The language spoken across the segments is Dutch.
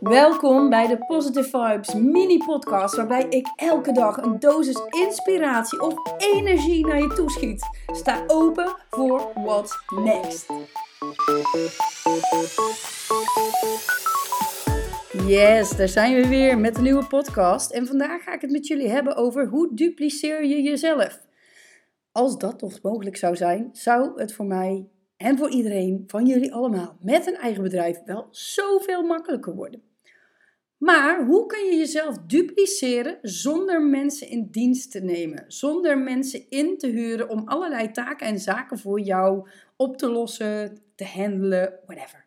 Welkom bij de Positive Vibes mini podcast waarbij ik elke dag een dosis inspiratie of energie naar je toeschiet. Sta open voor what's next. Yes, daar zijn we weer met een nieuwe podcast en vandaag ga ik het met jullie hebben over hoe dupliceer je jezelf. Als dat toch mogelijk zou zijn, zou het voor mij en voor iedereen van jullie allemaal met een eigen bedrijf wel zoveel makkelijker worden. Maar hoe kun je jezelf dupliceren zonder mensen in dienst te nemen? Zonder mensen in te huren om allerlei taken en zaken voor jou op te lossen, te handelen, whatever.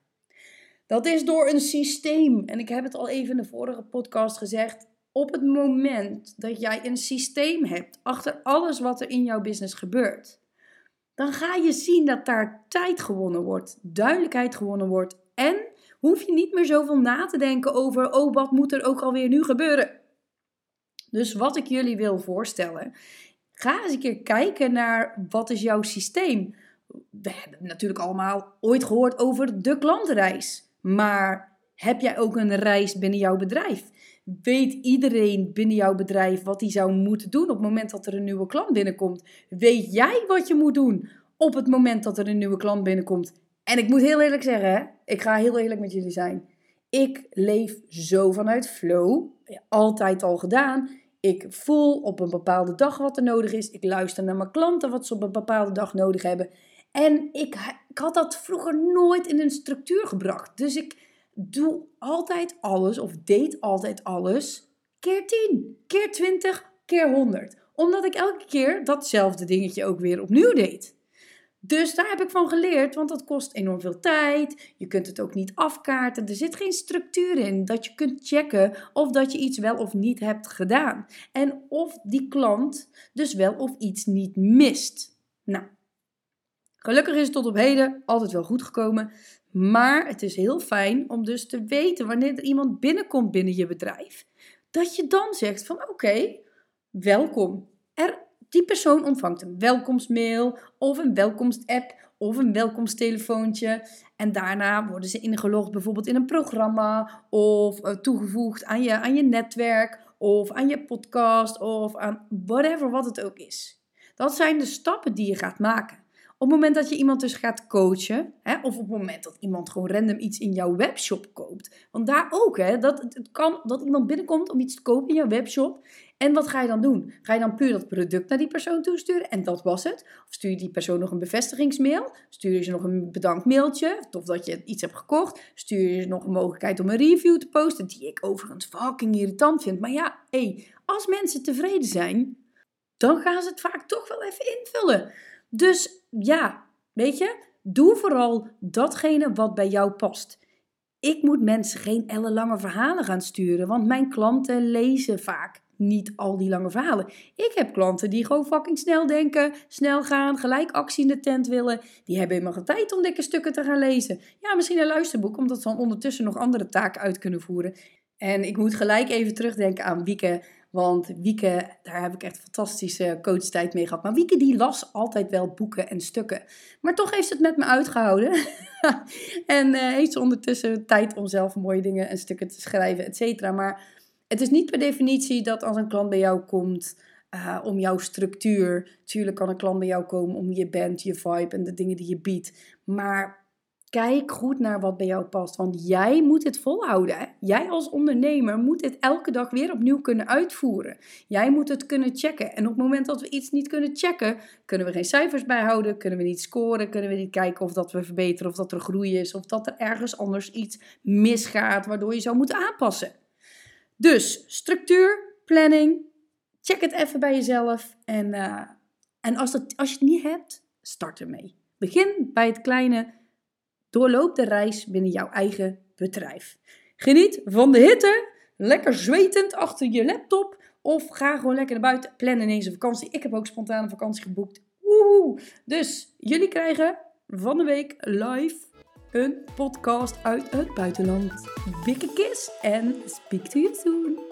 Dat is door een systeem. En ik heb het al even in de vorige podcast gezegd. Op het moment dat jij een systeem hebt achter alles wat er in jouw business gebeurt, dan ga je zien dat daar tijd gewonnen wordt, duidelijkheid gewonnen wordt en hoef je niet meer zoveel na te denken over, oh wat moet er ook alweer nu gebeuren. Dus wat ik jullie wil voorstellen, ga eens een keer kijken naar wat is jouw systeem. We hebben natuurlijk allemaal ooit gehoord over de klantreis, maar heb jij ook een reis binnen jouw bedrijf? Weet iedereen binnen jouw bedrijf wat hij zou moeten doen op het moment dat er een nieuwe klant binnenkomt? Weet jij wat je moet doen op het moment dat er een nieuwe klant binnenkomt? En ik moet heel eerlijk zeggen, hè, ik ga heel eerlijk met jullie zijn. Ik leef zo vanuit flow. Altijd al gedaan. Ik voel op een bepaalde dag wat er nodig is. Ik luister naar mijn klanten wat ze op een bepaalde dag nodig hebben. En ik, ik had dat vroeger nooit in een structuur gebracht. Dus ik doe altijd alles of deed altijd alles keer 10, keer 20, keer 100. Omdat ik elke keer datzelfde dingetje ook weer opnieuw deed. Dus daar heb ik van geleerd, want dat kost enorm veel tijd. Je kunt het ook niet afkaarten. Er zit geen structuur in dat je kunt checken of dat je iets wel of niet hebt gedaan. En of die klant dus wel of iets niet mist. Nou, gelukkig is het tot op heden altijd wel goed gekomen. Maar het is heel fijn om dus te weten wanneer er iemand binnenkomt binnen je bedrijf. Dat je dan zegt van oké, welkom. Er die persoon ontvangt een welkomstmail of een welkomstapp of een welkomsttelefoontje. En daarna worden ze ingelogd bijvoorbeeld in een programma of uh, toegevoegd aan je, aan je netwerk of aan je podcast of aan whatever wat het ook is. Dat zijn de stappen die je gaat maken. Op het moment dat je iemand dus gaat coachen, hè, of op het moment dat iemand gewoon random iets in jouw webshop koopt. Want daar ook, hè, dat, het kan dat iemand binnenkomt om iets te kopen in jouw webshop. En wat ga je dan doen? Ga je dan puur dat product naar die persoon toesturen en dat was het? Of stuur je die persoon nog een bevestigingsmail? Stuur je ze nog een bedankmailtje? Of dat je iets hebt gekocht? Stuur je ze nog een mogelijkheid om een review te posten? Die ik overigens fucking irritant vind. Maar ja, hey, als mensen tevreden zijn, dan gaan ze het vaak toch wel even invullen. Dus ja, weet je, doe vooral datgene wat bij jou past. Ik moet mensen geen ellenlange verhalen gaan sturen, want mijn klanten lezen vaak niet al die lange verhalen. Ik heb klanten die gewoon fucking snel denken, snel gaan, gelijk actie in de tent willen. Die hebben helemaal geen tijd om dikke stukken te gaan lezen. Ja, misschien een luisterboek, omdat ze dan ondertussen nog andere taken uit kunnen voeren. En ik moet gelijk even terugdenken aan Wieke. Want Wieke, daar heb ik echt fantastische coachtijd mee gehad. Maar Wieke die las altijd wel boeken en stukken. Maar toch heeft ze het met me uitgehouden. en uh, heeft ze ondertussen tijd om zelf mooie dingen en stukken te schrijven, et cetera. Maar het is niet per definitie dat als een klant bij jou komt uh, om jouw structuur. Tuurlijk kan een klant bij jou komen om je band, je vibe en de dingen die je biedt. Maar kijk goed naar wat bij jou past. Want jij moet het volhouden. Jij als ondernemer moet dit elke dag weer opnieuw kunnen uitvoeren. Jij moet het kunnen checken. En op het moment dat we iets niet kunnen checken, kunnen we geen cijfers bijhouden, kunnen we niet scoren, kunnen we niet kijken of dat we verbeteren, of dat er groei is, of dat er ergens anders iets misgaat, waardoor je zou moeten aanpassen. Dus structuur, planning, check het even bij jezelf. En, uh, en als, dat, als je het niet hebt, start ermee. Begin bij het kleine. Doorloop de reis binnen jouw eigen bedrijf. Geniet van de hitte. Lekker zwetend achter je laptop. Of ga gewoon lekker naar buiten. Plan ineens een vakantie. Ik heb ook spontane vakantie geboekt. Woehoe. Dus jullie krijgen van de week live een podcast uit het buitenland. Dikke en speak to you soon.